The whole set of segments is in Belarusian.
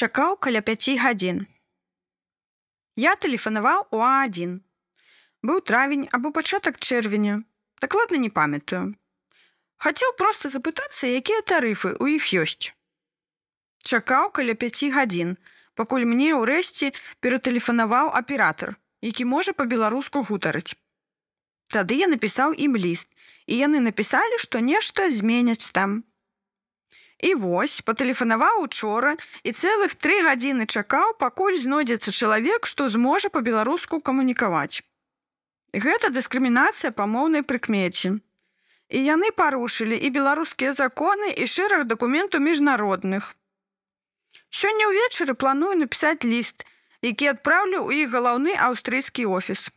чакаў каля 5 гадзін. Я тэлефанаваў у А1. Быў травень або пачатак чэрвеня, дакладна не памятаю. Хацеў проста запытацца, якія тарыфы ў іх ёсць. Чакаў каля 5 гадзін, пакуль мне ўрэшце ператэлефанаваў аператар, які можа па-беларуску гутарыць. Тады я напісаў ім ліст, і яны напісалі, што нешта зменяць там. І вось патэлефанаваў учора і цэлых тры гадзіны чакаў, пакуль знойдзецца чалавек, што зможа па-беларуску камунікаваць. Гэта дыскрымінацыя па моўнай прыкмеце. І яны парушылі і беларускія законы і шэраг дакументаў міжнародных. Сёння ўвечары планую напісаць ліст, які адпраўлю ў іх галаўны аўстрыйскі офіс.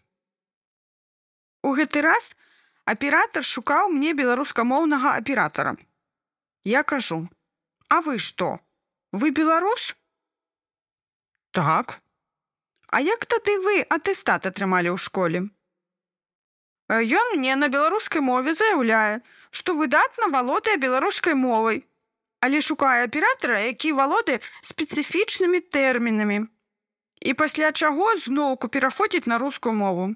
У гэты раз аператор шукаў мне беларускамоўнага аператара. Я кажу: « А вы што? Вы беларус? Так. А як тады вы атэстат атрымалі ў школе? Ён мне на беларускай мове заяўляе, што выдатна валодае беларускай мовай, але шукае аператара, які валодае спецыфічнымі тэрмінамі. І пасля чаго зноўку пераходзіць на рускую мову.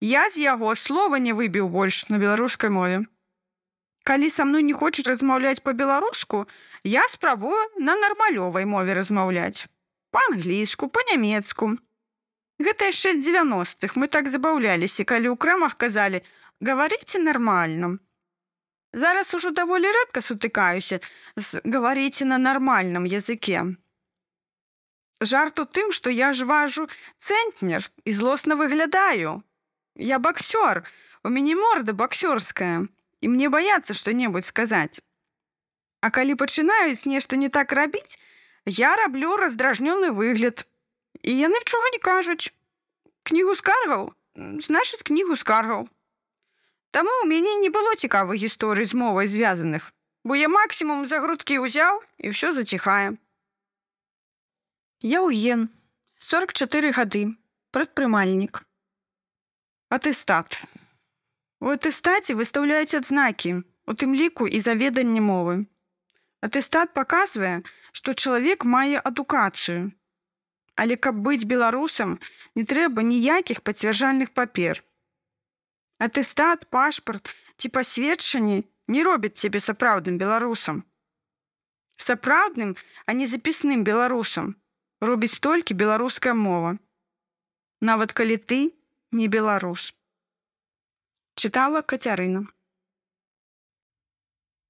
Я з яго слова не выбіў больш на беларускай мове. Калі са мной не хочуць размаўляць па-беларуску, я спрабую на нармалёвай мове размаўляць. Па-англійску, па-нямецку. Гэта яшчэ з 90-х мы так забаўляліся, калі ў крэмах казалі: гаварыце нармальным. Зараз ужо даволі рэдка сутыкаюся з гаварыце на нармальным языке. Жарт у тым, што я ж важу цэнтнер і злосна выглядаю. Я баксёр, у мяне морда баксёрская і мне баяцца што-небудзь сказаць. А калі пачынаюць нешта не так рабіць, я раблю раздражнёны выгляд. І яны чого не кажуць. Кнігу скаргаў, значыць кнігу скаргаў. Таму ў мяне не было цікавых гісторый з мовай звязаных, бо я максімум за грудкі ўзяў і ўсё заціхае. Я ўен 44 гады, прадпрымальнік. Атэстат. У атэстаце выстаўляюць адзнакі, у тым ліку і заведанне мовы. Атэстат паказвае, што чалавек мае адукацыю. Але каб быць беларусам, не трэба ніякіх пацвярджальных папер. Атэстат, пашпарт ці пасведчанні не робяць цябе сапраўдным беларусам. Сапраўдным, а не запісным беларусам робіць толькі беларуская мова. Нават калі ты не беларус чытала кацярына